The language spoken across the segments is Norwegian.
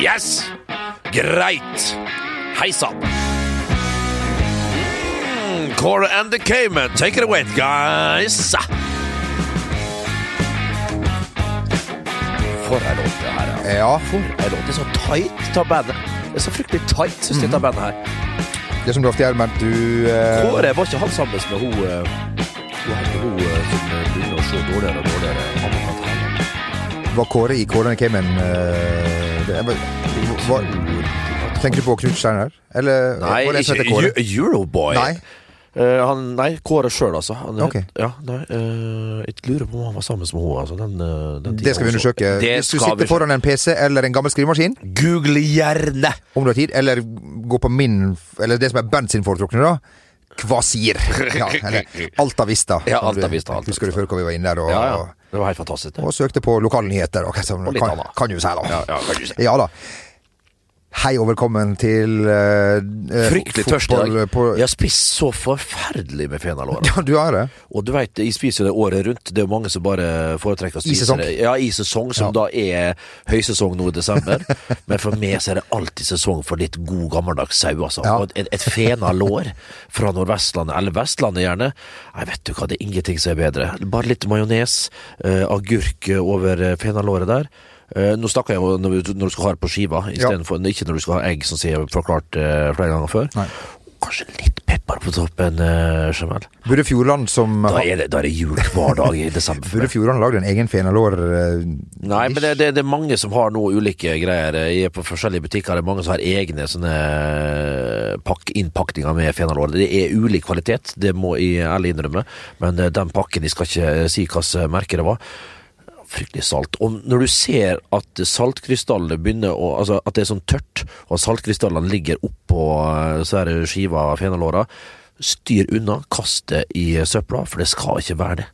Yes! Greit. Hei sann. Mm, Cora and the Cayman, take it away, guys. For ei låt det her er. Ja, For ei låt. Det er så tight av bandet. Det er så fryktelig tight, syns jeg, av bandet her. det som du ofte gjør, men du eh, Kåre var ikke han sammen med hun eh, Hun eh, som begynner å se dårligere og dårligere. Var Kåre i Kåre and Cayman eh, hva- Tenker du på Knut Steiner? Eller Nei, ikke? Euroboy. Nei. Uh, han, nei, Kåre sjøl, altså. Han, Ok. ja, nei, uh, jeg lurer på om han var sammen med henne. Altså, den, eh, den Det skal vi undersøke. Det Hvis du sitter foran en PC eller en gammel skrivemaskin, Google gjerne! om du har tid, eller gå på min Eller det som er band sin foretrukne, da. Kvasir. Ja, eller Alta Vista. Ja, som du- Alta Vista, Alta Husker du før hvor vi var inne der og, Ja, ja. Det var helt fantastisk. Det. og søkte på lokale nyheter? Og, Og litt kan, annet. kan jo si, da. Ja, ja, kan du si. Ja da. Hei og velkommen til uh, Fryktelig tørst i dag. Jeg har spist så forferdelig med fenalår. ja, du har det? Og du veit, jeg spiser det året rundt. Det er jo mange som bare foretrekker å I spise sesong. det. Ja, i sesong, som da er høysesong nå i desember. Men for meg så er det alltid sesong for litt god gammeldags sau, altså. Ja. Et, et fena lår fra Nordvestlandet, eller Vestlandet gjerne. Nei, vet du hva, det er ingenting som er bedre. Bare litt majones, uh, agurk over fenalåret der. Eh, nå snakker jeg om når, du- skal ha det på skiva, istedenfor ikke når du skal ha egg, som jeg har forklart eh, flere ganger før. Nei. Kanskje litt pepper på toppen, uh, Jamel. Burde Fjordland som Da er, det, da er det jul hver dag i desember. Burde. Fjordland lagd en egen fenalår? Uh, Nei, men det, det, det er mange som har noe ulike greier. Jeg er på forskjellige butikker. Det er mange som har egne sånne pakk, innpakninger med fenalår. Det er ulik kvalitet, det må jeg ærlig innrømme. Men den pakken, jeg skal ikke si hvilket merke det var. Fryktelig salt. Og når du ser at saltkrystallene begynner å Altså at det er sånn tørt, og saltkrystallene ligger oppå eh, så er det skiva av fenalåra, styr unna, kast det i søpla, for det skal ikke være det.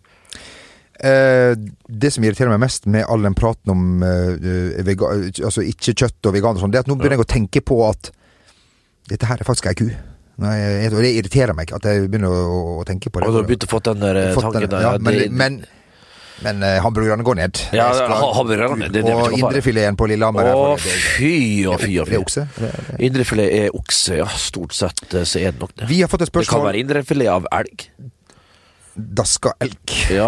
Eh, det som irriterer meg mest med all den praten om eh, vega, altså ikke kjøtt og vegan og sånt, det er at nå begynner jeg å tenke på at dette her er faktisk ei ku. Nei, jeg- det irriterer meg at jeg begynner å, å tenke på det. Og du har begynt å få den der eh, tanken der. ja, men, det- men, men eh, hamburgerne går ned. Ja, hamburgerne, det er det og indrefileten på Lillehammer er Å, fy og fy og fy. okse. Det- det- Indrefilet er okse, ja. Stort sett eh, så er det nok det. Vi har fått et spørsmål. Det kan være indrefilet av elg. Daska elg. Ja,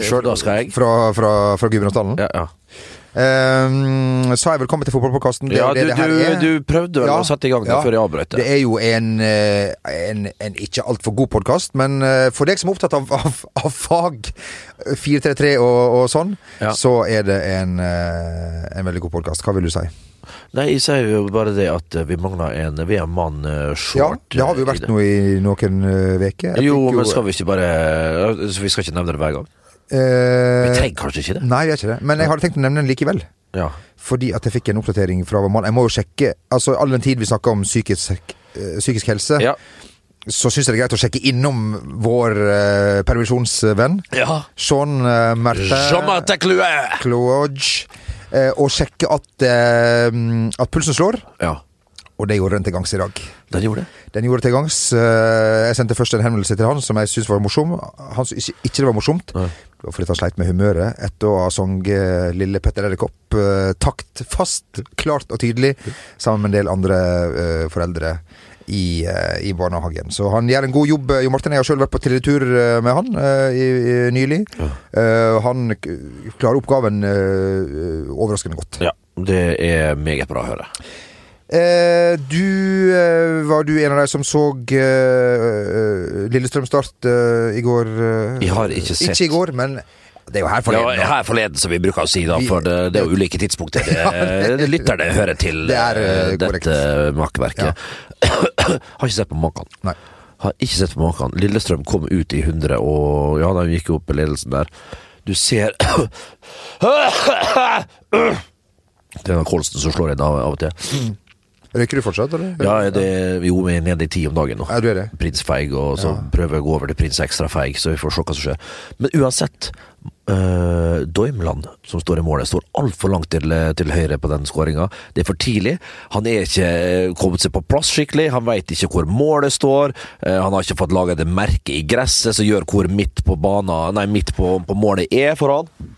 sjøl daska elg. Fra, fra, fra Gudbrandsdalen. Ja, ja. Eh, sa jeg velkommen til fotballpodkasten. Ja du, du, du prøvde vel Ja, å sette i gang det ja. før jeg avbrøt Det det. er jo en, eh, en, en ikke altfor god podkast, men eh, for deg som er opptatt av, av, av fag, 433 og, og sånn, Ja. så er det en, eh, en veldig god podkast. Hva vil du si? Nei, jeg sier jo bare det at vi mangler en Vi er en mann eh, Ja, det har vi jo vært nå i noen uker. Jo, men skal vi ikke bare Vi skal ikke nevne det hver gang? Vi eh, trenger kanskje ikke det? Nei, vi er ikke det. Men jeg hadde tenkt å nevne den likevel. Ja. Fordi at jeg fikk en oppdatering fra mann. Jeg må jo sjekke Altså All den tid vi snakker om psykisk, eh, psykisk helse, Ja. så syns jeg det er greit å sjekke innom vår eh, permisjonsvenn. ja. Sean eh, Merte Jean-Marte Clouet! Eh, og sjekke at, eh, at pulsen slår. Ja. Og det gjorde den til gangs i dag. Den gjorde det. Den gjorde det til gangs. Eh, jeg sendte først en henvendelse til han som jeg syntes var morsom. Han syntes ikke, det var morsomt. Nei. Det var fordi han sleit med humøret etter å ha sunget Lille Petter Edderkopp eh, takt fast, klart og tydelig, sammen med en del andre eh, foreldre i, i barnehagen. Så han gjør en god jobb, Jo Martin. Jeg har sjøl vært på teletur med han uh, i, i, nylig. Ja. Han klarer oppgaven overraskende godt. Ja, det er meget bra å høre. Eh, du eh, Var du en av de som så eh, eh, Lillestrøm Start eh, i går? eh? Jeg har ikke sett. Ikke i går, men det er jo her forleden. Ja, her forleden, som vi bruker å si, da, for det, det er jo ulike tidspunkter. Det, det lytterne hører til Det er, dette makkverket. har ikke sett på maken. Har ikke sett på maken. Lillestrøm kom ut i 100, og ja, de gikk opp i ledelsen der. Du ser Det er den Kolsen som slår inn av, av og til. Røyker du fortsatt, eller? Ja, det, jo, vi er nede i ti om dagen nå. Ja, du er det. Prins Feig, og så prøver jeg å gå over til prins ekstra feig, så vi får se hva som skjer. Men uansett, uh, Doimland, som står i målet, står altfor langt til, til høyre på den skåringa. Det er for tidlig. Han er ikke eh, kommet seg på plass skikkelig, han veit ikke hvor målet står. eh, han har ikke fått laga det merket i gresset som gjør hvor midt på bana, nei, midt på, på målet er for han.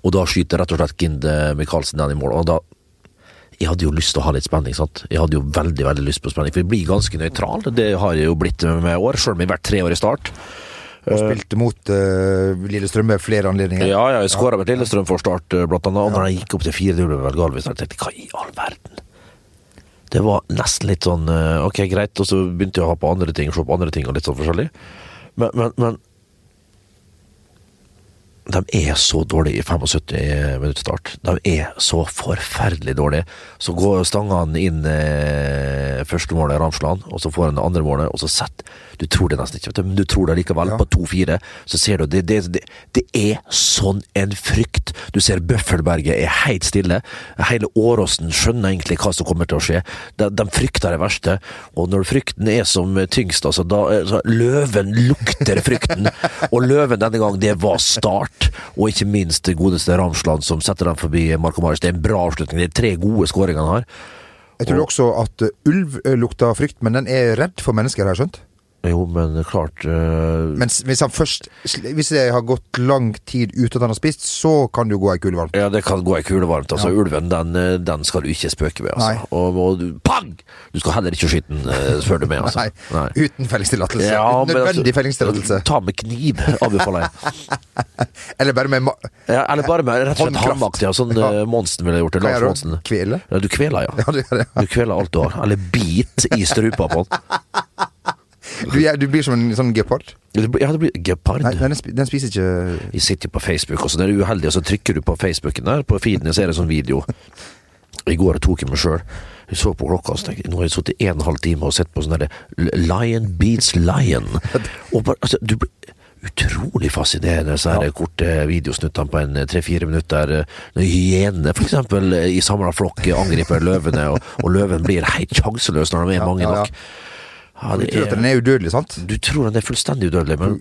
Og da skyter rett og slett Ginde Michaelsen den i mål, og da jeg hadde jo lyst til å ha litt spenning, sant. Jeg hadde jo veldig, veldig lyst på spenning. For jeg blir ganske nøytral, det har jeg jo blitt med år, selv om jeg har vært tre år i start. Og spilte mot uh, Lillestrøm ved flere anledninger. Ja, ja, jeg skåra med Lillestrøm for start, eh, blant annet. Og når jeg gikk opp til 4-0 med Velgalvis, tenkte jeg hva i all verden? Det var nesten litt sånn eh, ok, greit, og så begynte jeg å ha på andre ting, se på andre ting og litt sånn forskjellig. Men, men, men de er så dårlige i 75 minutter start. De er så forferdelig dårlige. Så går stangene inn eh, første målet, Ramsland, og så får han det andre målet, og så setter Du tror det nesten ikke, men du tror det likevel. Ja. På 2-4 så ser du det, det, det, det er sånn en frykt. Du ser Bøffelberget er helt stille. Hele Åråsen skjønner egentlig hva som kommer til å skje. De, de frykter det verste, og når frykten er som tyngst, altså, da så Løven lukter frykten, og løven denne gang, det var start. Og ikke minst det godeste Ramsland som setter dem forbi Marco Marius. Det er en bra avslutning. Det er tre gode skåringer han har. Jeg tror også at uh, ulv uh, lukter frykt, men den er redd for mennesker, har jeg skjønt. Jo, men klart uh... Men hvis han først Hvis det har gått lang tid uten at han har spist, så kan det jo gå ei kule varmt. Ja, det kan gå ei kule varmt. Altså, Ja. Ulven, den, eh, den skal du ikke spøke med. Altså. Og, og pang! Du skal heller ikke skyte den, uh, før du med Altså. Nei, uten fellingstillatelse. Ja, Nødvendig altså, fellingstillatelse. Ta med kniv, anbefaler jeg. Eller bare med Ja, eller bare med rett og slett håndmakt, ja, sånn Ja. eh, Monsen ville gjort det. Lars? Monsen. Kvele? Ja, du kveler, ja. Ja, det det. Du kveler alt du har. Eller bit i strupa på den. Du, ja, du blir som en sånn gepard. Ja, det blir gepard. Nei, den, den spiser ikke Vi sitter jo på Facebook, og så er du uheldig, og så trykker du på Facebooken der. På feeden så er det sånn video. I går tok jeg meg sjøl. Jeg så på klokka og tenkte nå har jeg sittet en og en halv time og sett på sånn derre Lion beats lion. Og bare, altså, du blir utrolig fascinerende, så ja. korte videosnuttene på en tre-fire minutter. Når hyenene for eksempel i samla flokk angriper løvene, og, og løven blir helt sjanseløs når de er Ja, mange ja, ja. Ja, Du tror at den er udødelig, sant? du tror den er fullstendig udødelig, men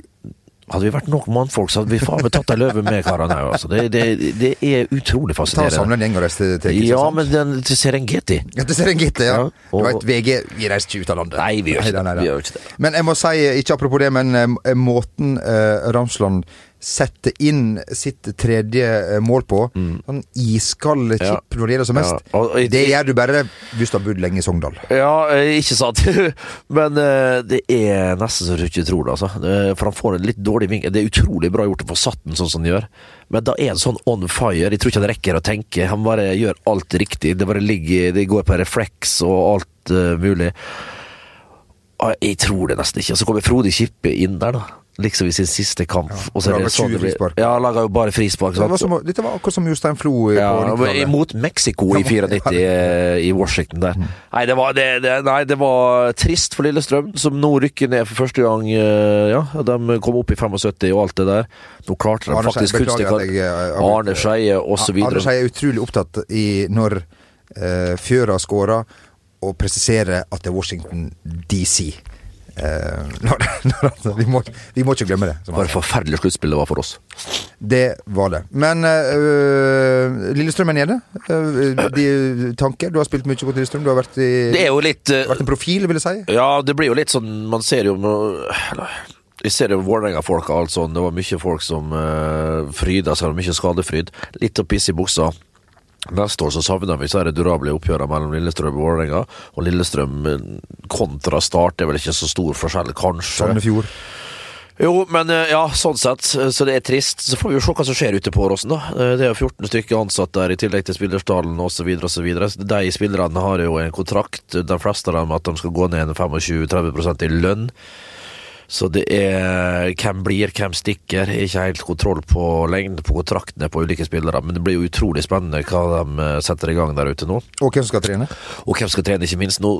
hadde vi vært nok mannfolk, så hadde vi faen meg tatt ei løve med karene òg. Altså. Det, det, det er utrolig Ta og fascinerende. Samle en gjeng og reise til til Ja, men den til Serengeti Ja, til Serengeti, ja. Ja, og- Du vet, VG vi reiser ikke ut av landet. Nei, vi gjør ikke Neida, det. neida. Vi gjør ikke det. Men jeg må si, ikke apropos det, men eh, måten uh, Ramsland setter inn sitt tredje eh, mål på, sånn iskald chip Mm. Ja. når det gjelder som mest, Ja, og- det gjør du bare hvis du har bodd lenge i Sogndal. Ja, eh, ikke sant. Men eh, det er nesten så du ikke tror det, altså. For han får en litt dårlig vinkel. Det er utrolig bra gjort å få satt den sånn som han gjør. Men da er han sånn on fire. Jeg tror ikke han rekker å tenke. Han bare gjør alt riktig. Det bare ligger Det går på refleks og alt uh, mulig. Jeg tror det nesten ikke. Så kommer Frode Kippe inn der, da. Liksom i sin siste kamp. og så er det sånn det blir. Ja, han laga jo bare frispark. Det var som, dette var akkurat som Jostein Flo i- Ja, på 90-tallet. imot Mexico i 94 eh, i Washington der. Nei, det var, det, det, nei, det var trist for Lillestrøm, som nå rykker ned for første gang. eh, Ja, De kom opp i 75 og alt det der. Nå klarte de Arne faktisk jeg, eh. Arne Skeie osv. Arne Skeie er utrolig opptatt i når uh, Fjøra skårer, å presisere at det er Washington DC. Eh, når, når, altså, vi, må, vi må ikke glemme det. Det var et forferdelig sluttspill det var for oss. Det var det. Men øh, Lillestrøm er nede. Øh, de tanker? Du har spilt mye mot Lillestrøm. Du har vært, i, Det er jo litt eh, vært en profil, vil jeg si. Ja, det blir jo litt sånn Man ser jo Vi ser jo Vålerenga-folk og alt sånn. Det var mye folk som uh, fryda seg, mye skadefryd. Litt å pisse i buksa. Neste år så savner vi det durable oppgjørene mellom Lillestrøm og Vålerenga. Og Lillestrøm eh, kontra Start er vel ikke så stor forskjell, kanskje. Sandefjord. Jo, men eh, ja, sånn sett. eh, Så det er trist. Så får vi jo se hva som skjer ute på Åråsen, da. Det er jo 14 stykker ansatt der, i tillegg til spillerstallen osv. osv. De spillerne har jo en kontrakt, de fleste av dem, at de skal gå ned 25-30% i lønn. Så det er hvem blir, hvem stikker. Jeg har Ikke helt kontroll på lengden på kontraktene på ulike spillere, men det blir jo utrolig spennende hva de eh, setter i gang der ute nå. Og hvem skal trene? Og hvem skal trene, ikke minst. Nå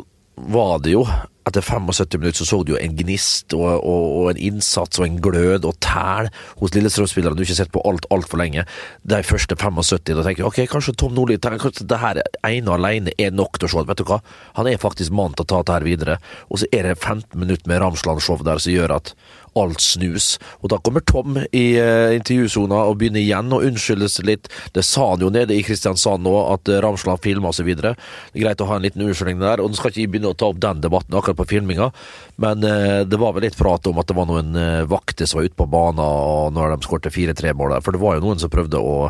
var det jo Etter 75 minutter så så du jo en gnist og, og, og en innsats og en glød og tæl hos Lillestrøm-spillerne du ikke har sett på alt altfor lenge. De første 75, da tenker jeg ok, kanskje Tom Nordli kanskje det her ene alene er nok til å se vet du hva, han er faktisk mann til å ta dette her videre. Og så er det 15 minutter med Ramsland-show der som gjør at alt snus. Og da kommer Tom i uh, intervjusona og begynner igjen å unnskylde seg litt. Det sa han jo nede i Kristiansand nå, at uh, Ramsland filma osv. Det greit å ha en liten unnskyldning der. Og nå skal ikke vi begynne å ta opp den debatten akkurat på filminga, men eh, det var vel litt prat om at det var noen eh, vakter som var ute på banen og når de skårte 4-3-mål der. For det var jo noen som prøvde å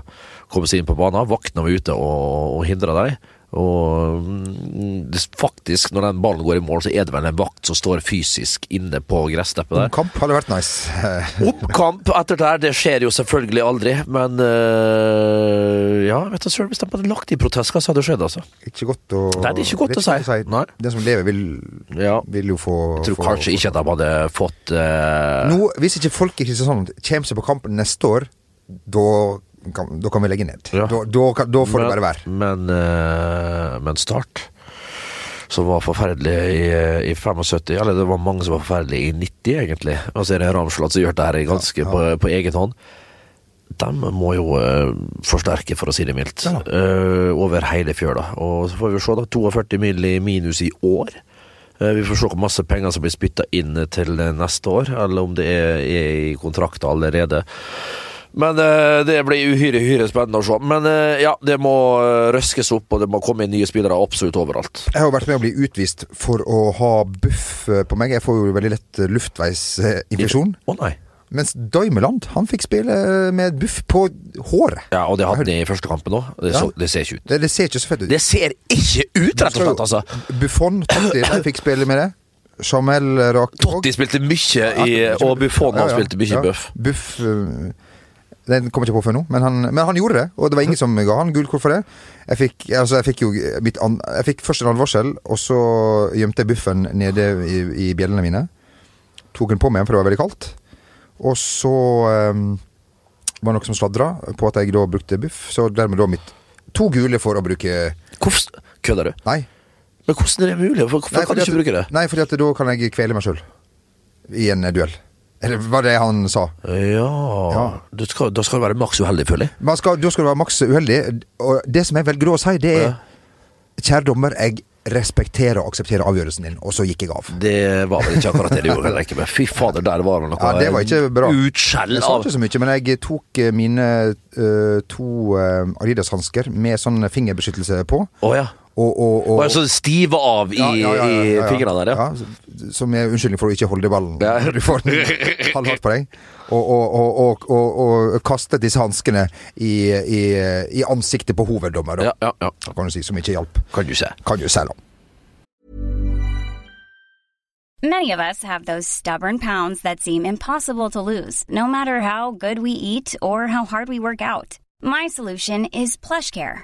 komme seg inn på banen. Vaktene var ute og, og hindra dem. Og mm, faktisk, når den ballen går i mål, så er det vel en vakt som står fysisk inne på gressteppet der. Oppkamp hadde vært nice. Oppkamp etter det her, det skjer jo selvfølgelig aldri, men øh, Ja, vet du søren, hvis de hadde lagt i protest, hva hadde skjedd, altså? Ikke godt å Nei, det er ikke godt å si. Nei. Den som lever, vil, Ja. vil jo få Jeg tror få- kanskje ikke at de hadde fått øh, Nå, Hvis ikke folk i Kristiansand kommer seg på kampen neste år, da kan, da kan vi legge ned. Ja. Da, da, da får det bare være. Men, uh, men Start, som var forferdelig i, i 75, eller det var mange som var forferdelige i 90, egentlig. Og så er det Ramsland som gjør det her ganske Ja, ja. På, på egen hånd. De må jo uh, forsterke, for å si det mildt, øh, over hele fjøla. Og så får vi se, da. 42 mill. i minus i år. Vi får se hvor masse penger som blir spytta inn til neste år, eller om det er, er i kontrakter allerede. Men uh, det blir uhyre uhyre spennende å se. Men uh, ja, det må eh, røskes opp, og det må komme inn nye spillere absolutt overalt. Jeg har vært med å bli utvist for å ha buff på meg. Jeg får jo veldig lett luftveisinfeksjon. Å nei. Mens Daimeland han fikk spille med buff på håret. Ja, og det hadde han i første kampen òg. Det, Ja. det ser ikke ut. Det, det ser ikke så fett ut. Det ser ikke ut, rett og slett, altså! Buffon, Totti, fikk spille med det. Jamel Rakvåg Totti spilte mye i Og Buffon han spilte mye ja. buff. Buff Den kom ikke på før nå, men han, men han gjorde det. Og det var ingen som ga han gullkort for det. Jeg fikk, altså jeg fikk jo mitt an, Jeg fikk først en advarsel, og så gjemte jeg buffen nede i, i bjellene mine. Tok den på meg, for det var veldig kaldt. Og så um, var det noe som sladra på at jeg da brukte buff, så dermed da mitt To gule for å bruke Hvorfor Kødder du? Nei. Men hvordan er det mulig? Hvorfor Nei, kan du ikke at- bruke det? Nei, fordi at da kan jeg kvele meg sjøl. I en duell. Eller var det han sa? Ja, Ja. Du skal, Da skal du være maks uheldig, føler jeg. Skal, da skal du være maks uheldig. Og det som jeg velger å si, det er Ja. Kjære dommer, jeg respekterer og aksepterer avgjørelsen din. Og så gikk jeg av. Det var vel ikke akkurat det du gjorde, heller. Men fy fader, der var det noe Ja, det var ikke bra. utskjell Jeg sa av ikke så mye, men jeg tok eh, mine uh, to uh, Adidas-hansker med sånn fingerbeskyttelse på. Oh, ja. Og, og, og, Og så stive av i, Ja, ja, ja, ja, ja, i fingrene der, ja. ja. Som er unnskyldning for å ikke holde i ballen. Ja. Du får den halvhardt på deg. Og, og, og, og, og, og kastet disse hanskene i, i, i ansiktet på hoveddommer, da. Ja, ja, ja. Kan du si, som ikke hjalp. Kan du se. Kan du se, da. Many of us have those stubborn pounds that seem impossible to lose, no matter how good we eat or how hard we work out. My solution is PlushCare.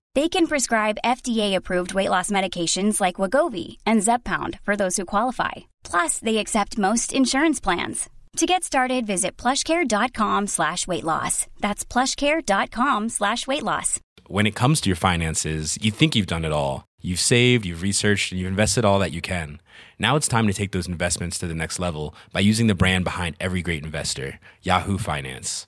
They can prescribe FDA-approved weight loss medications like Wagovi and Zepbound for those who qualify. Plus, they accept most insurance plans. To get started, visit plushcare.com slash weight loss. That's plushcare.com slash weight loss. when it comes to your finances, you think you've done it all. You've saved, you've researched, and you've invested all that you can. Now it's time to take those investments to the next level by using the brand behind every great investor, Yahoo Finance.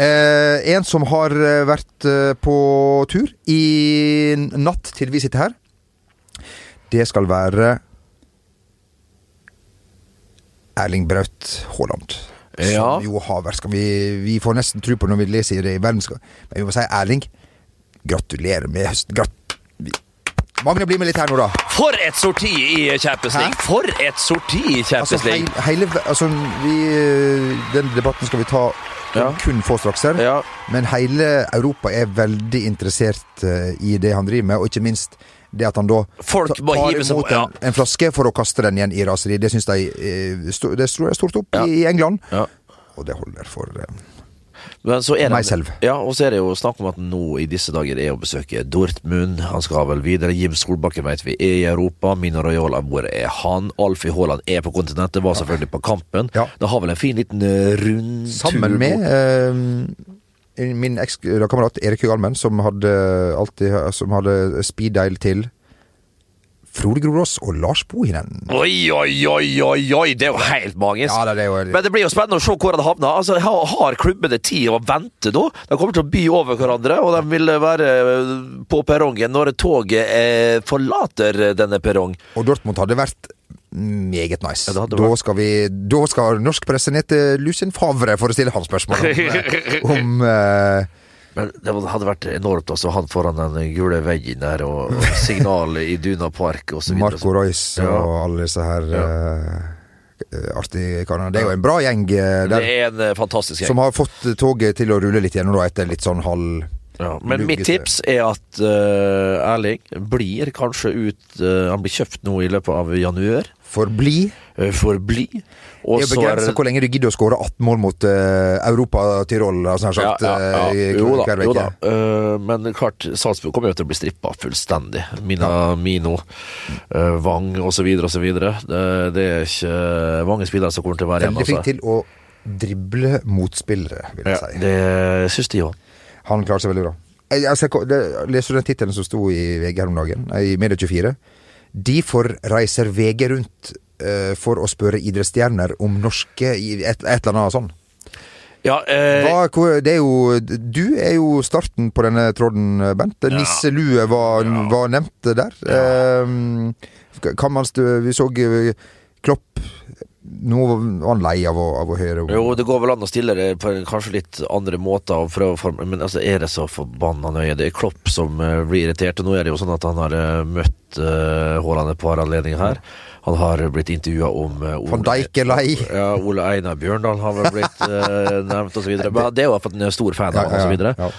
Eh, en som har eh, vært eh, på tur i natt til vi sitter her. Det skal være Erling Braut Haaland. Ja. som jo har vært vi, vi får nesten tro på når vi leser det i verdenskap. Men vi må si Erling, gratulerer med høsten. Grat Magne, bli med litt her nå, da. For et sorti i Champions League! Hæ? For et sorti i Altså, Champions League! heil, hele, altså, vi, den debatten skal vi ta Ja. kun få straks her. Ja. Men hele Europa er veldig interessert eh, i det han driver med, og ikke minst det at han da Folk tar imot på- ja. en, en flaske for å kaste den igjen i raseri. Det syns de eh, det tror jeg er stort opp Ja. i England, Ja. og det holder for Meg selv. Ja, og så er det jo snakk om at nå i disse dager er å besøke Dortmund. Han skal vel videre. Jim Solbakken vet vi er i Europa. Mina Raiola, hvor er han? Alfie Haaland er på kontinentet, var selvfølgelig på kampen. Ja. Det har vel en fin liten eh, rundtur Sammen med uh, min ekskamerat Erik Hugalmen, som hadde alltid Som hadde speeddial til Frode Grodås og Lars Bohinen. Oi, oi, oi, oi, oi! Det er jo helt magisk. Ja, det er jo Men det blir jo spennende å se hvor det havner. Altså, har, klubbene tid å vente da? De kommer til å by over hverandre, og de vil være eh, på perrongen når toget eh, forlater denne perrong. Og Dortmund hadde vært meget nice. Ja, da, skal vi, da skal norsk presse ned til Lucien Favre for å stille ham spørsmål om, eh, om eh, Men det hadde vært enormt, altså. Han foran den gule veggen der, og, og signalet i Duna Park osv. Marco Royce Ja. og alle disse her eh, artige karene. Det er jo en bra gjeng der. Det er en eh, fantastisk gjeng. som har fått toget til å rulle litt gjennom da, etter litt sånn halv Ja, men mitt tips er at uh, Erling blir kanskje ut uh, Han blir kjøpt nå i løpet av januar. Forbli. Uh, Forbli. Og Det er så begrensa hvor lenge du gidder å skåre 18 mål mot uh, Europa-Tyrol, altså sagt, ja, ja, eh, ja. Jo da. Jo da. Uh, men klart, Salzburg kommer jo til å bli strippa fullstendig. Mina, Mino, uh, Wang osv. osv. Det, det er ikke mange spillere som kommer til å være igjen. Veldig flink Altså. til å drible motspillere, vil jeg Ja, si. det syns de òg. Han klarer seg veldig bra. Jeg, jeg, det, leser du den tittelen som sto i VG her om dagen, i Medie24? Derfor reiser VG rundt eh, for å spørre idrettsstjerner om norske et, et eller annet sånn. Ja, eh, Hva, det er jo, du er jo starten på denne tråden, Bent. Nisselue var, var nevnt der. Eh, kan man stø, Vi så eh, Klopp Nå var han lei av å, av å høre Jo, det går vel an å stille det på kanskje litt andre måter, å men altså, er det så forbanna nøye? Det er Klopp som eh, blir irritert, og nå er det jo sånn at han har eh, møtt uh, Haaland et par anledninger her. Han har blitt intervjua om uh, Van Dijk er lei. Ja, Ole Einar Bjørndal har vel blitt uh, nevnt, osv. Det er jo at han er stor fan av ja, og så videre.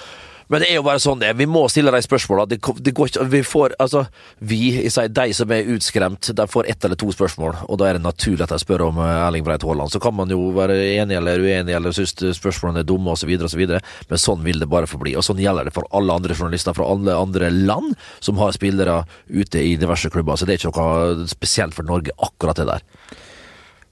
Men det er jo bare sånn det. Vi må stille de spørsmåla. Det, det går ikke Vi får Altså, vi, jeg sier de som er utskremt, de får ett eller to spørsmål, og da er det naturlig at de spør om eh, Erling Breit Haaland. Så kan man jo være enig eller uenig eller synes spørsmålene er dumme osv., osv., men sånn vil det bare forbli. Og sånn gjelder det for alle andre journalister fra alle andre land som har spillere ute i diverse klubber. Så det er ikke noe spesielt for Norge, akkurat det der.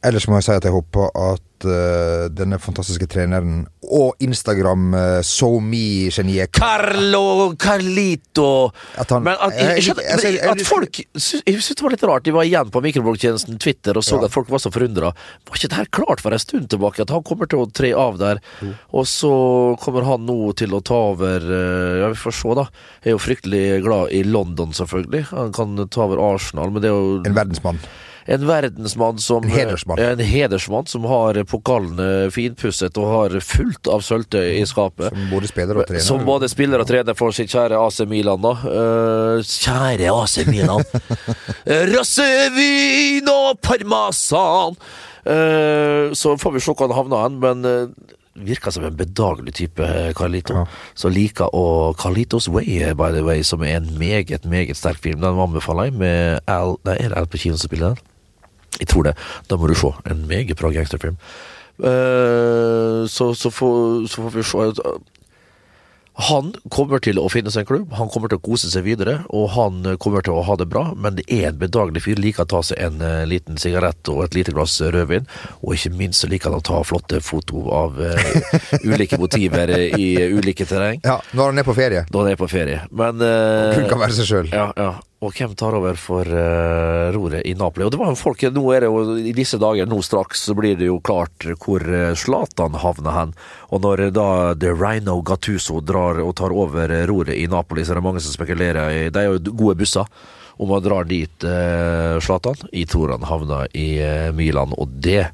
Ellers må jeg si at jeg håper at uh, denne fantastiske treneren og Instagram-SoMe-geniet Carlo Carlito At han- Men at, jeg, jeg- jeg- at folk Jeg synes det var litt rart. De var igjen på mikrobloggtjenesten Twitter og så Ja. at folk var så forundra. Var ikke det her klart for en stund tilbake at han kommer til å tre av der? Og så kommer han nå til å ta over uh, Ja, vi får se, da. Jeg er jo fryktelig glad i London, selvfølgelig. Han kan ta over Arsenal, men det er jo En verdensmann. En verdensmann som En hedersmann. En hedersmann som har pokalene finpusset og har fullt av sølvtøy i skapet. Som både spiller og trener. Som både spiller og trener for sin kjære AC Milan, da. Uh, kjære AC Milan. Eh, Rassevin og parmesan! Uh, så får vi se hvor han havner hen, men uh, virker som en bedagelig type, eh, Carlito. Ja. Så liker å Carlitos Way, eh, by the way, som er en meget, meget sterk film. Den anbefaler jeg med Al Nei, er det Al Pacino som spiller den? Jeg tror det. Da må du se. En meget bra gangsterfilm. Uh, så, så, får, så får vi se. Han kommer til å finne seg en klubb, han kommer til å kose seg videre, og han kommer til å ha det bra, men det er en bedagelig fyr. Liker å ta seg en eh, liten sigarett og et lite glass rødvin, og ikke minst liker han å ta flotte foto av uh, ulike motiver i ulike terreng. Ja, når han er på ferie. Når han er på ferie. Men uh, Kun kan være seg sjøl. ja, ja. Og hvem tar over for uh, roret i Napoli? Og det var jo folk Nå er det jo i disse dager, nå straks, så blir det jo klart hvor eh, Zlatan havner hen. Og når da The Rhino Gattuso drar og tar over eh, roret i Napoli, så er det mange som spekulerer i Det er jo gode busser. Om man drar dit uh, i Jeg tror han havner i uh, Milan, og det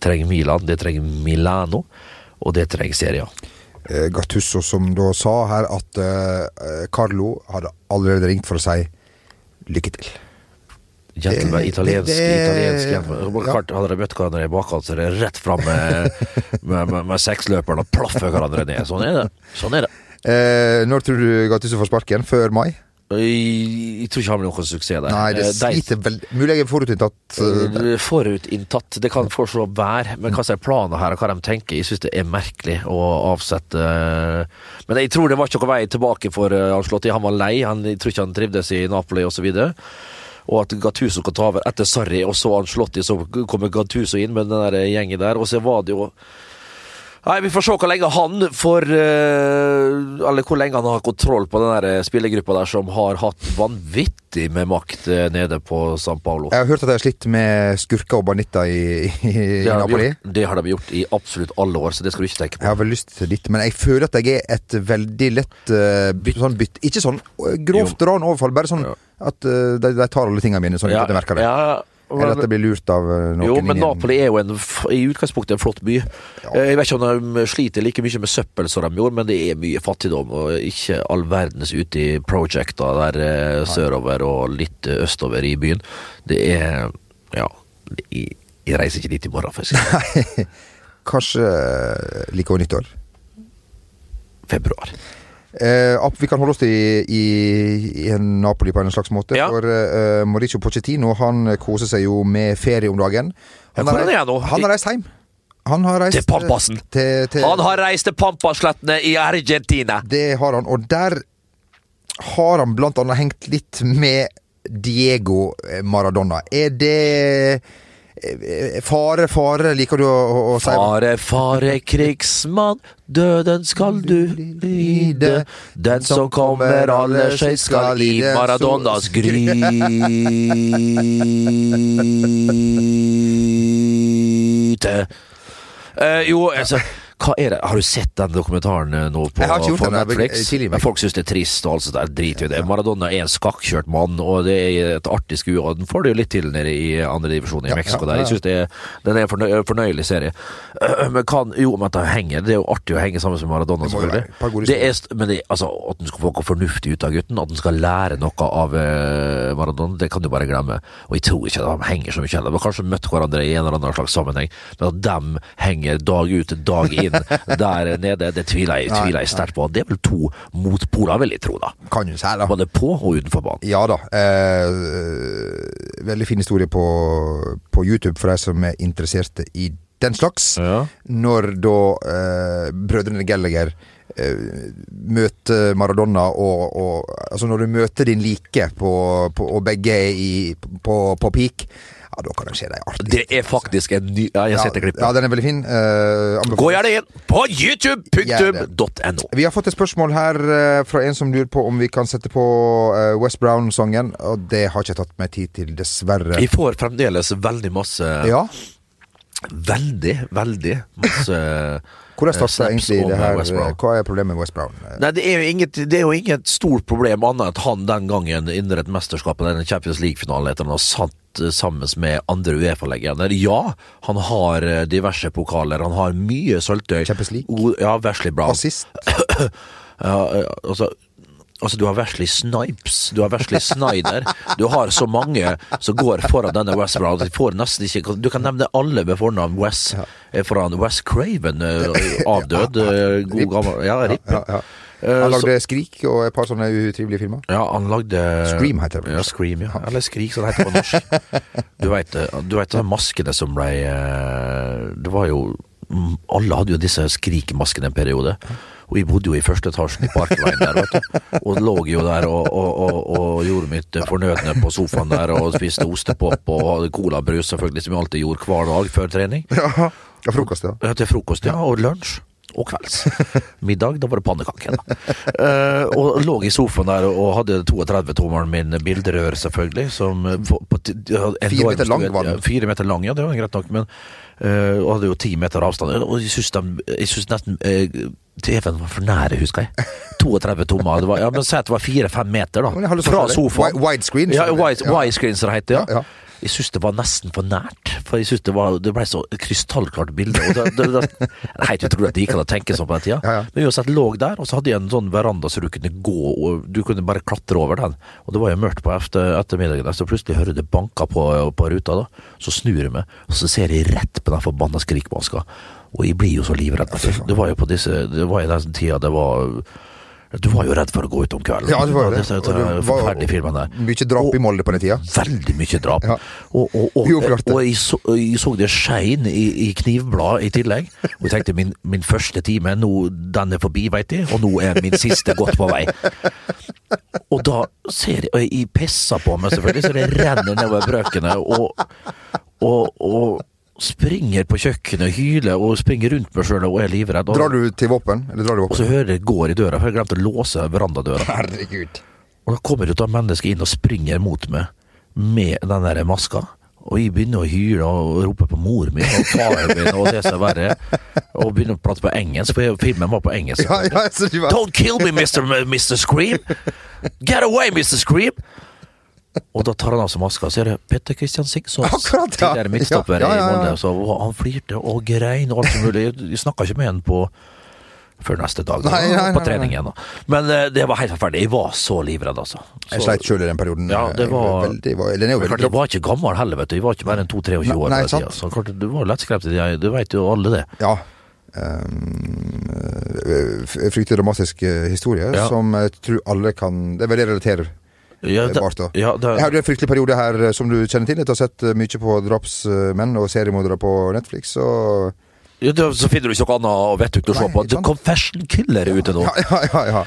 trenger Milan, det trenger Milano, og det trenger Serie. Eh, som da sa her at eh, Carlo hadde allerede ringt for å si lykke til. Gentleman, italiensk, det- det- italiensk gentleman. ja. Hadde de møtt hverandre i bakhånd, så er det rett fram med, med, med, med seksløperen og plaffer hverandre ned. Sånn er det. Sånn er det. Eh, når tror du Gattusso får sparken? Før mai? Jeg, tror ikke han blir noen suksess der. Nei, det Eh, sliter veldig Mulig jeg er forutinntatt. eh, Eh, Forutinntatt, det kan for så være, men hva som er planen her, og hva de tenker, jeg syns det er merkelig å avsette Men jeg tror det var ikke noen vei tilbake for Anslotti. Han var lei, han, jeg tror ikke han trivdes i Napoli osv. Og at Gattuso kan ta over etter Sarri, og så Anslotti, så kommer Gattuso inn med den der gjengen der. Og så var det jo Nei, Vi får se hvor lenge han får eh, Eller hvor lenge han har kontroll på den der spillergruppa der som har hatt vanvittig med makt eh, nede på San Paulo. Jeg har hørt at de har slitt med skurker og banditter i, i, Det har, Napoli. gjort, det har de gjort i absolutt alle år, så det skal du ikke tenke på. Jeg har vel lyst til litt, men jeg føler at jeg er et veldig lett uh, sånn bytt Ikke sånn eh, grovt ran overfall, bare sånn Ja. at uh, de, de tar alle tingene mine, sånn Ja, at jeg merker det. ja, Eller at det blir lurt av eh, noen jo, men Napoli er jo en, i utgangspunktet en flott by. Ja. Jeg vet ikke om de sliter like mye med søppel som de gjorde, men det er mye fattigdom, og ikke all verdens ute i projecta der eh, sørover og litt eh, østover i byen. Det er Ja. Jeg, jeg reiser ikke dit i morgen, for å si det. Kanskje eh, like over nyttår. Februar. Eh, vi kan holde oss til i, i, i Napoli på en slags måte. Ja. For eh, Mauricio Pochettino han koser seg jo med ferie om dagen. Han, har, er han har reist hjem. Han har reist Til Pampasen. Til, til, Han har reist til Pampaslettene i Argentina! Det har han, og der har han blant annet hengt litt med Diego Maradona. Er det eh, Fare, fare, liker du å, å, å si? Fare, fare, krigsmann, døden skal du lide. Den som kommer aller seg skal i Maradonas gryte. Eh, jo, altså hva er det? Har du sett den dokumentaren eh, nå på, på den, Netflix? tidlig. Men folk syns det er trist og alt sånt der. Drit i det. Maradona er en skakkjørt mann, og det er et artig skue. Og den får det jo litt til nede i andredivisjon i Ja, Mexico der. Jeg er, den er en fornøy, fornøyelig serie. Men kan, jo, men at han henger. Det er jo artig å henge sammen med Maradona, selvfølgelig. Det er, men det, altså, at han skal få noe fornuftig ut av gutten, at han skal lære noe av eh, Maradona, det kan du bare glemme. Og jeg tror ikke at de henger så mye. De har kanskje møtt hverandre i en eller annen slags sammenheng, men at de henger dag ut dag inn der nede, det tviler jeg, tviler jeg sterkt på. Det er vel to motpoler, vil jeg tro, da. Kan jo si, da. Både på og utenfor banen. Ja da. Eh, veldig fin historie på, på YouTube for de som er interesserte i den slags. Ja. Når da eh, brødrene Gallagher eh, møter Maradona og, og Altså når du møter din like på, på, og begge er i, på, på peak, ja, da kan det skje deg artig. Det er faktisk en ny Ja, jeg har sett det klippet. Ja, den er veldig fin. Uh. Gå gjerne inn på youtube.no. Vi har fått et spørsmål her uh, fra en som lurer på om vi kan sette på uh, West Brown-sangen, og det har ikke tatt meg tid til, dessverre. Vi får fremdeles veldig masse Ja, Veldig, veldig masse Hvordan eh, starta egentlig det eh, her? Hva er problemet med West Brown? Eh, Nei, det er jo inget, det er jo inget stort problem annet enn at han den gangen under et mesterskap eller en Champions League-finale etter han har sammen med andre Uefa-legender. Ja, han har eh, diverse pokaler, han har mye sølvtøy. Champions League? Ja, Wesley Brown. Assist? Ja, eh, altså Altså, du har Wesley Snipes, du har Wesley Snyder. Du har så mange som går foran denne West Brown. Du kan nevne alle med fornavn Wes. eh, Foran West Craven, avdød. Ja, God gammel Ja, RIP. Ja. Eh, Han så- lagde Skrik og et par sånne utrivelige filmer. ja, han lagde Scream heter det? Ja, Scream, ja. Eller Skrik, som det heter på norsk. Du veit du vet de maskene som ble eh, Det var jo Alle hadde jo disse skrikmaskene en periode. Og jeg bodde jo i første etasjen i Parkveien der, vet du. Og lå jo der og, og, og, og gjorde mitt fornødne på sofaen der og spiste ostepop og hadde colabrus, selvfølgelig, som jeg alltid gjorde hver dag før trening. Ja, til frokost, ja. Ja, til frokost, ja. Og lunsj. Og kvelds. Middag, da var det pannekaker. da. Eh, og lå i sofaen der og hadde 32-tommeren min bilderør, selvfølgelig. Som eh, på, på, Fire meter lang var den. Fire meter lang, ja, det var greit nok. Men uh, og hadde jo ti meter avstand. Og jeg syns, nesten uh, TV-en var for nære, husker jeg. 32 tommer. Det var, ja, men Si at det var fire-fem meter, da. Fra sofaen. wi- widescreen, Ja, det- wide, widescreen, som det heter. Ja, ja. Jeg syns det var nesten for nært. For jeg synes det, var, det ble så krystallklart bilde. Og det, det, det, helt utrolig at det gikk an å tenke sånn på den tida. Ja, ja. Men uansett, lå der, og så hadde jeg en sånn veranda så du kunne gå og du kunne bare klatre over den. Og det var jo mørkt på efter, ettermiddagen, så plutselig hører det banka på, på ruta. da Så snur jeg meg, og så ser jeg rett på den forbanna skrikmaska. Og jeg blir jo så livredd. Det var jo på disse Det var i den tida det var Du var jo redd for å gå ut om kvelden. Ja, det var jo det. Og det forferdelige filmene der. Mye drap i Molde på den tida. Veldig mye drap. Ja. Og, og, og, Uoppklarte. og jeg, så, jeg så det skein i, i knivblad i tillegg. Og jeg tenkte min, min første time, nå, den er forbi, veit jeg, og nå er min siste godt på vei. Og da ser jeg Og jeg pisser på meg, selvfølgelig, så det renner nedover brøkene. Og, og, og springer på kjøkkenet, hyler og springer rundt meg sjøl og er livredd. Og, Drar du til våpen? Eller drar du og så hører jeg går i døra, for jeg glemte å låse verandadøra. Herregud. Og da kommer det et menneske inn og springer mot meg med den der maska. Og jeg begynner å hyle og rope på mor min og faren min og det som er verre. Og begynner å prate på engelsk, for filmen var på engelsk. Ja, ja, var Don't kill me, Mr. Mr. Scream! Get away, Mr. Scream! Og da tar han av seg maska, så er det Petter Christian Singsås. Akkurat, ja. Tidligere midtstopper Ja, ja, ja, i. Molde. Så han flirte og grein og alt som mulig. Jeg snakka ikke med han på før neste dag. Da. Nei, nei, nei, på trening igjen. Men uh, det var helt forferdelig. Jeg var så livredd, altså. Jeg sleit sjøl i den perioden. Ja, det var- veldig, var Den er jo veldig jeg var ikke gammel heller, vet du. Jeg var ikke mer enn 22-23 år. Nei, den sant. Så klart, du var lettskremt. jeg- Du vet jo alle det. Ja. Um, fryktelig dramatisk eh, historie Ja. som jeg tror alle kan Det er veldig relaterbart. Ja, det, da. ja, det, Jeg hadde en fryktelig periode her eh, som du kjenner til. Jeg har sett eh, mye på drapsmenn og seriemordere på Netflix. Og ja, da- så finner du ikke noe annet vettug å se på. The? Confession Killer er ute nå. ja, ja, ja, ja.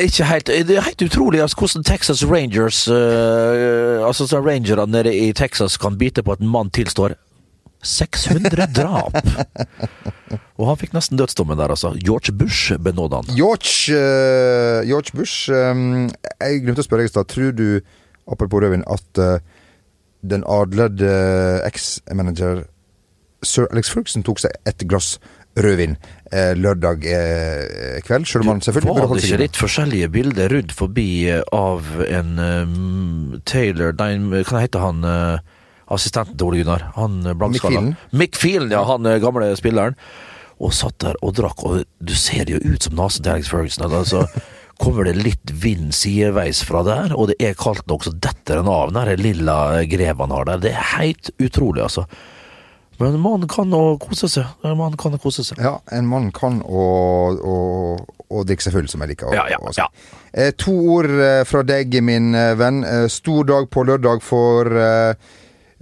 Ikke helt, det er helt utrolig altså, hvordan Texas Rangers uh, Altså så Rangerne nede i Texas kan bite på at en mann tilstår 600 drap. Og han fikk nesten dødsdommen der, altså. George Bush benåda han. George, uh, George Bush um, Jeg glemte å spørre deg i stad. Tror du, apropos rødvin, at uh, den adlede eks-manager sir Alex Ferguson tok seg et glass rødvin eh, lørdag eh, kveld? Selv om han selvfølgelig burde Var det ikke litt forskjellige bilder rudd forbi av en um, Taylor Nei, hva heter han eh, assistenten til Ole Gunnar? Han eh, blankskalla. McFeelen, ja. Han eh, gamle spilleren. Og satt der og drakk, og du ser jo ut som nesen til Alex Ferguson. Altså, kommer det litt vind sideveis fra der, og det er kaldt nok, så detter den av den lilla greven han har der. Det er helt utrolig, altså. Men mannen kan å kose seg. En mann kan å kose seg. Ja, en mann kan å, å, å drikke seg full, som jeg liker å, Ja, ja, å si. ja. Eh, to ord eh, fra deg, min eh, venn. Eh, stor dag på lørdag for, eh,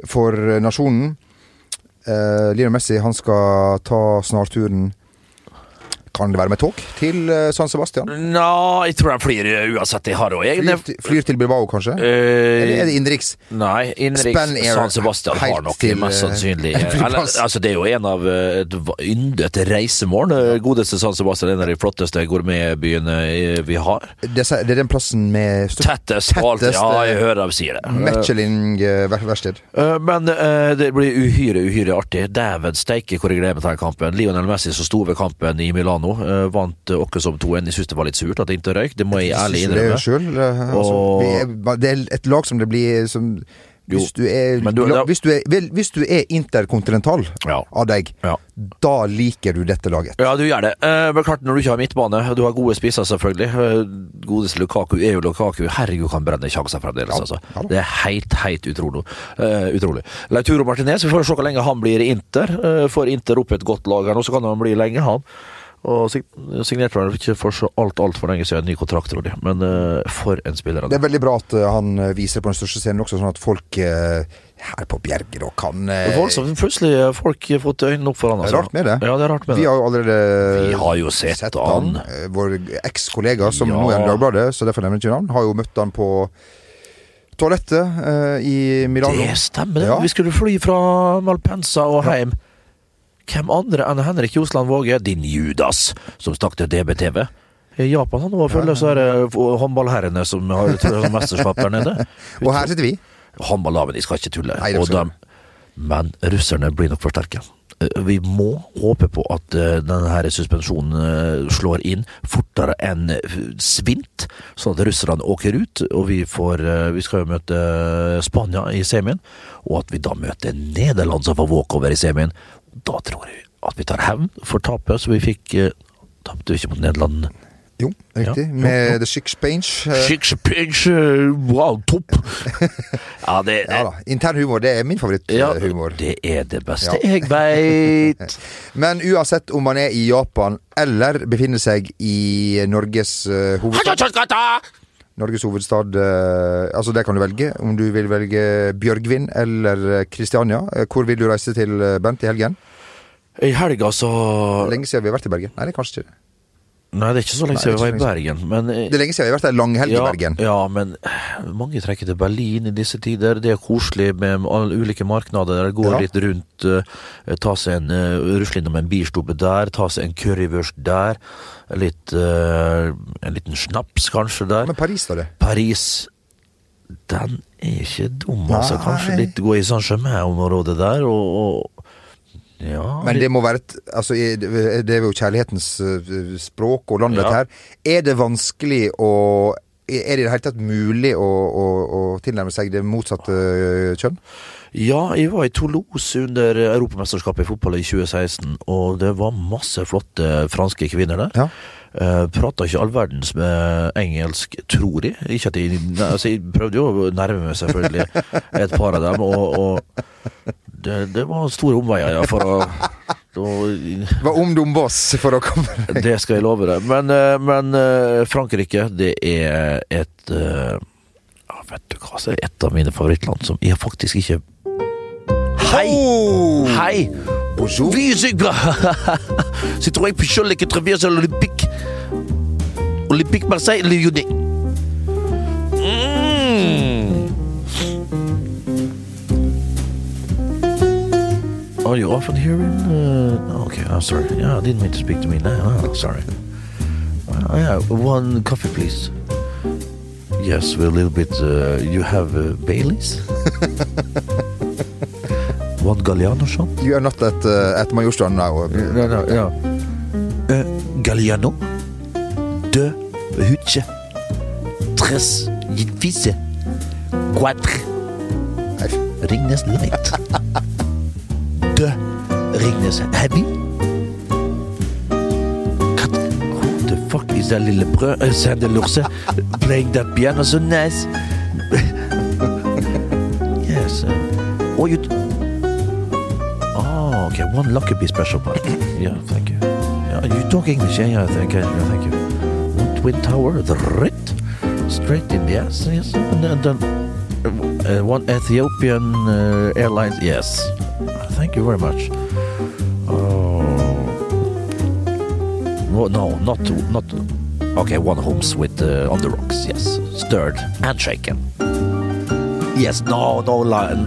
for nasjonen. Eh, Lionel Messi han skal ta snarturen Kan det være med tog til eh, San Sebastian? Nei, jeg tror han flyr uansett. Jeg har òg egne Flyr, flyr til Bilbao, kanskje? Uh, Eller er det innenriks? Nei, innenriks San Sebastian har nok til, mest eh, sannsynlig eller, altså Det er jo en av et yndet reisemål. Godeste San Sebastian en av de flotteste gourmetbyene vi har. Det, er- det den plassen med størst Tettest. Tettest, Ja, jeg hører dem si det. Michelin-verksted. Uh, Men uh, det blir uhyre, uhyre artig. Dæven steike hvor jeg gleder meg til den kampen. Lionel Messi som sto ved kampen i Milano, eh, vant åkke som 2-1. Jeg syns det var litt surt at det ikke røyk, det må jeg ærlig innrømme. det Altså, Og- er, det er et lag som det blir som hvis du, er, du- da- hvis, du er, hvis du er interkontinental Ja. av deg, Ja. da liker du dette laget. Ja, du gjør det. Eh, men klart, når du ikke har midtbane, du har gode spisser selvfølgelig. Eh, godeste Lukaku er jo Lukaku. Herregud, kan brenne sjanser fremdeles, Ja, altså. Det er helt, helt utrolig. Uh, utrolig. Lauturo Martinez, vi får se hvor lenge han blir i Inter. Uh, får Inter opp et godt lag her nå, så kan han bli lenge, han. Og sig- signerte vel ikke for så alt altfor lenge siden en ny kontrakt, tror jeg. Men uh, for en spiller han Det er veldig bra at eh, han eh, viser på den største scenen også, sånn at folk uh, her på Bjerger da kan uh, Voldsomt. Plutselig har folk fått øynene opp for han. Det er Altså. rart med det. Ja, det er rart med Vi har jo allerede Vi har jo sett han. han. Vår ekskollega, som Ja. nå er i Dagbladet, så derfor nevner jeg ikke navn, har jo møtt han på toalettet i Milano. Det stemmer, det. Ja. Vi skulle fly fra Malpensa og hjem. Hvem andre enn Henrik Josland Våge, din Judas, som stakk til DBTV? I Japan han nå følger så er det håndballherrene som har mesterskap der nede. Og her sitter vi. Håndballaget, de skal ikke tulle. Nei, skal men russerne blir nok for sterke. eh, vi må håpe på at eh, denne her suspensjonen eh, slår inn fortere enn eh, svint, sånn at russerne åker ut. Og vi, får, eh, vi skal jo møte Spania i semien, og at vi da møter Nederland som får walkover i semien. Da tror jeg at vi tar hevn for tapet, så vi fikk eh, Tapte vi ikke mot Nederland? Jo, riktig. Ja, Med jo. The Six Pange. eh, Six pinch, eh, wow, topp! ja, det, Ja da. Intern humor, det er min favoritthumor. ja, det er det beste Ja. jeg veit. Men uansett om man er i Japan eller befinner seg i Norges eh, hovedstad Norges hovedstad eh, Altså, det kan du velge. Om du vil velge Bjørgvin eller eh, Kristiania. Eh, Hvor vil du reise til, Bent, i helgen? I helga så Lenge siden vi har vært i Bergen. Nei, det er kanskje ikke det. Nei, det er ikke så lenge Nei, siden vi var i Bergen. Men, eh, Det er lenge siden vi har vært ei langhelg i Bergen. ja, men eh, mange trekker til Berlin i disse tider. Det er koselig med alle ulike marknader. Gå Ja. litt rundt, uh, ta seg en uh, rusle innom en bistube der, ta seg en currywurst der. Litt uh, En liten snaps kanskje der. Men Paris, da, det? Paris den er ikke dum, altså. Kanskje litt gå i Saint-Germain-området der, og, og Ja. Men det må være et Altså, det er jo kjærlighetens eh, språk og landet Ja. her. Er det vanskelig å Er det i det hele tatt mulig å, å, å tilnærme seg det motsatte eh, kjønn? Ja, jeg var i Toulouse under Europamesterskapet i fotball i 2016, og det var masse flotte franske kvinner der. Ja. Uh, Prata ikke all verdens med engelsk, tror jeg. Ikke at jeg, altså, jeg prøvde jo å nærme meg selvfølgelig et par av dem, og, og det, det var store omveier ja, for å, å Hva om Dombås for å komme Det skal jeg love deg. Men, eh, men eh, Frankrike, det er et eh, ja, Vet du hva, det er et av mine favorittland som jeg faktisk ikke Hei! Oh! Hei! Bonjour. Citroën Pichol, les 80 Olympique Olympique Marseille Le Lyonnais Are you often here in uh, okay I'm sorry yeah I didn't mean to speak to me now oh, sorry uh, yeah one coffee please yes we're a little bit uh, you have uh, Baileys one Galliano shot You are not at, uh, at Majorstuen now. No, no, no. Uh, Galliano. Deux. Hutsje. Tres. Visse. Quatre. Ringnes Light. Heavy. Quatre. Who the fuck is that little brød? Uh, Sander Lurse playing that piano so nice. yes. Uh, oh, you... Oh, okay. One Lockerbie special part. yeah, thank you. Yeah, you talk English, yeah, yeah, thank you. Yeah, thank you. One Twin Tower, the Rit, straight in, yes, yes. And then, then uh, one Ethiopian uh, Airlines, yes. Thank you very much. Well, no, not, not. Okay, one Holmes with uh, on the rocks, yes. Stirred and shaken. Yes, no, no lime.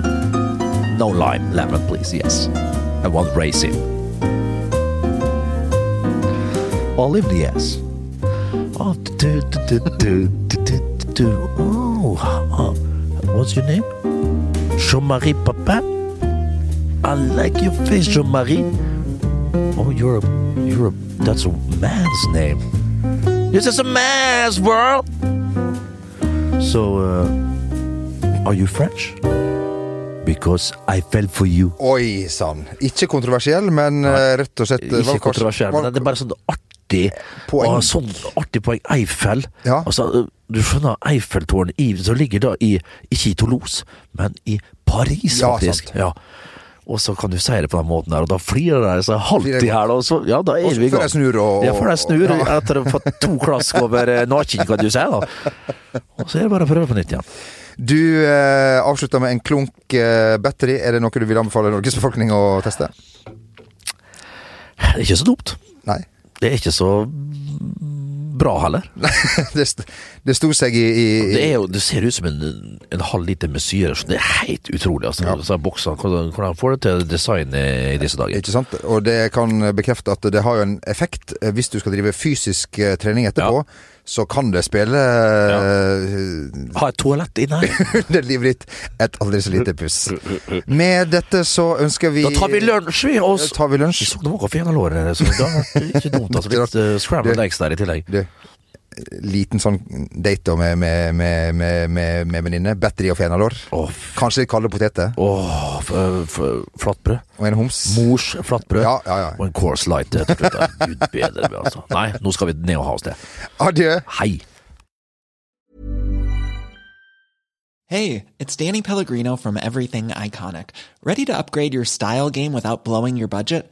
No lime, lemon, please, yes. And one raisin. Olive, yes. Oh, do, do, do, do, oh, uh, what's your name? Jean-Marie Papa? I like your face, Jean-Marie. Oh, you're a, you're a, that's a man's name. This is a man's world. So, uh, are you French? Because I fell for you. Oi sann. Ikke kontroversiell, men eh, rett og slett eh, Ikke kanskje- kontroversiell, men det er bare sånn artig Poeng. og sånn artig poeng. Eiffel. Ja. Altså, du skjønner, Eiffeltårnet som ligger da i Ikke i Toulouse, men i Paris, Ja, faktisk. sant. Ja. Og så kan du si det på den måten der, og da flirer de seg halvt i hæl, og så Ja, da Og er vi i før gang. jeg snur og- Ja, før jeg snur, ja. etter å ha fått to klask over nakken, kan du si, da. Og så er det bare å prøve på nytt igjen. Du eh, avslutta med en klunk eh, battery. Er det noe du vil anbefale Norges befolkning å teste? Det er ikke så dumt. Nei. Det er ikke så bra heller. det, det sto seg i, i Det, er jo, det ser ut som en, en halv liter med syre. Det er helt utrolig. Altså, Så boksene, hvordan, hvordan får det til design i, i disse dager? Ikke sant? Og det kan bekrefte at det har jo en effekt. Eh, Hvis du skal drive fysisk eh, trening etterpå, så kan det spille ja. Ha et toalett inne her. under livet ditt et aldri så lite puss. Med dette så ønsker vi Da tar vi lunsj, vi! Og tar vi lunsj. Så det var koffeinalår, så det var ikke dumt. Altså, litt uh, scrambled eggs der i tillegg. Du, liten sånn date med, med, med, med, med, med venninne. Battery og fenalår. Oh, Kanskje litt kalde poteter. Oh, flatbrød. Og en homs. Mors flatbrød. Ja, ja, ja. Og en Course Light. Gud bedre altså. Nei, nå skal vi ned og ha oss det. Adjø. Hei! Hey, it's Danny Pellegrino from Everything Iconic. Ready to upgrade your style game without blowing your budget?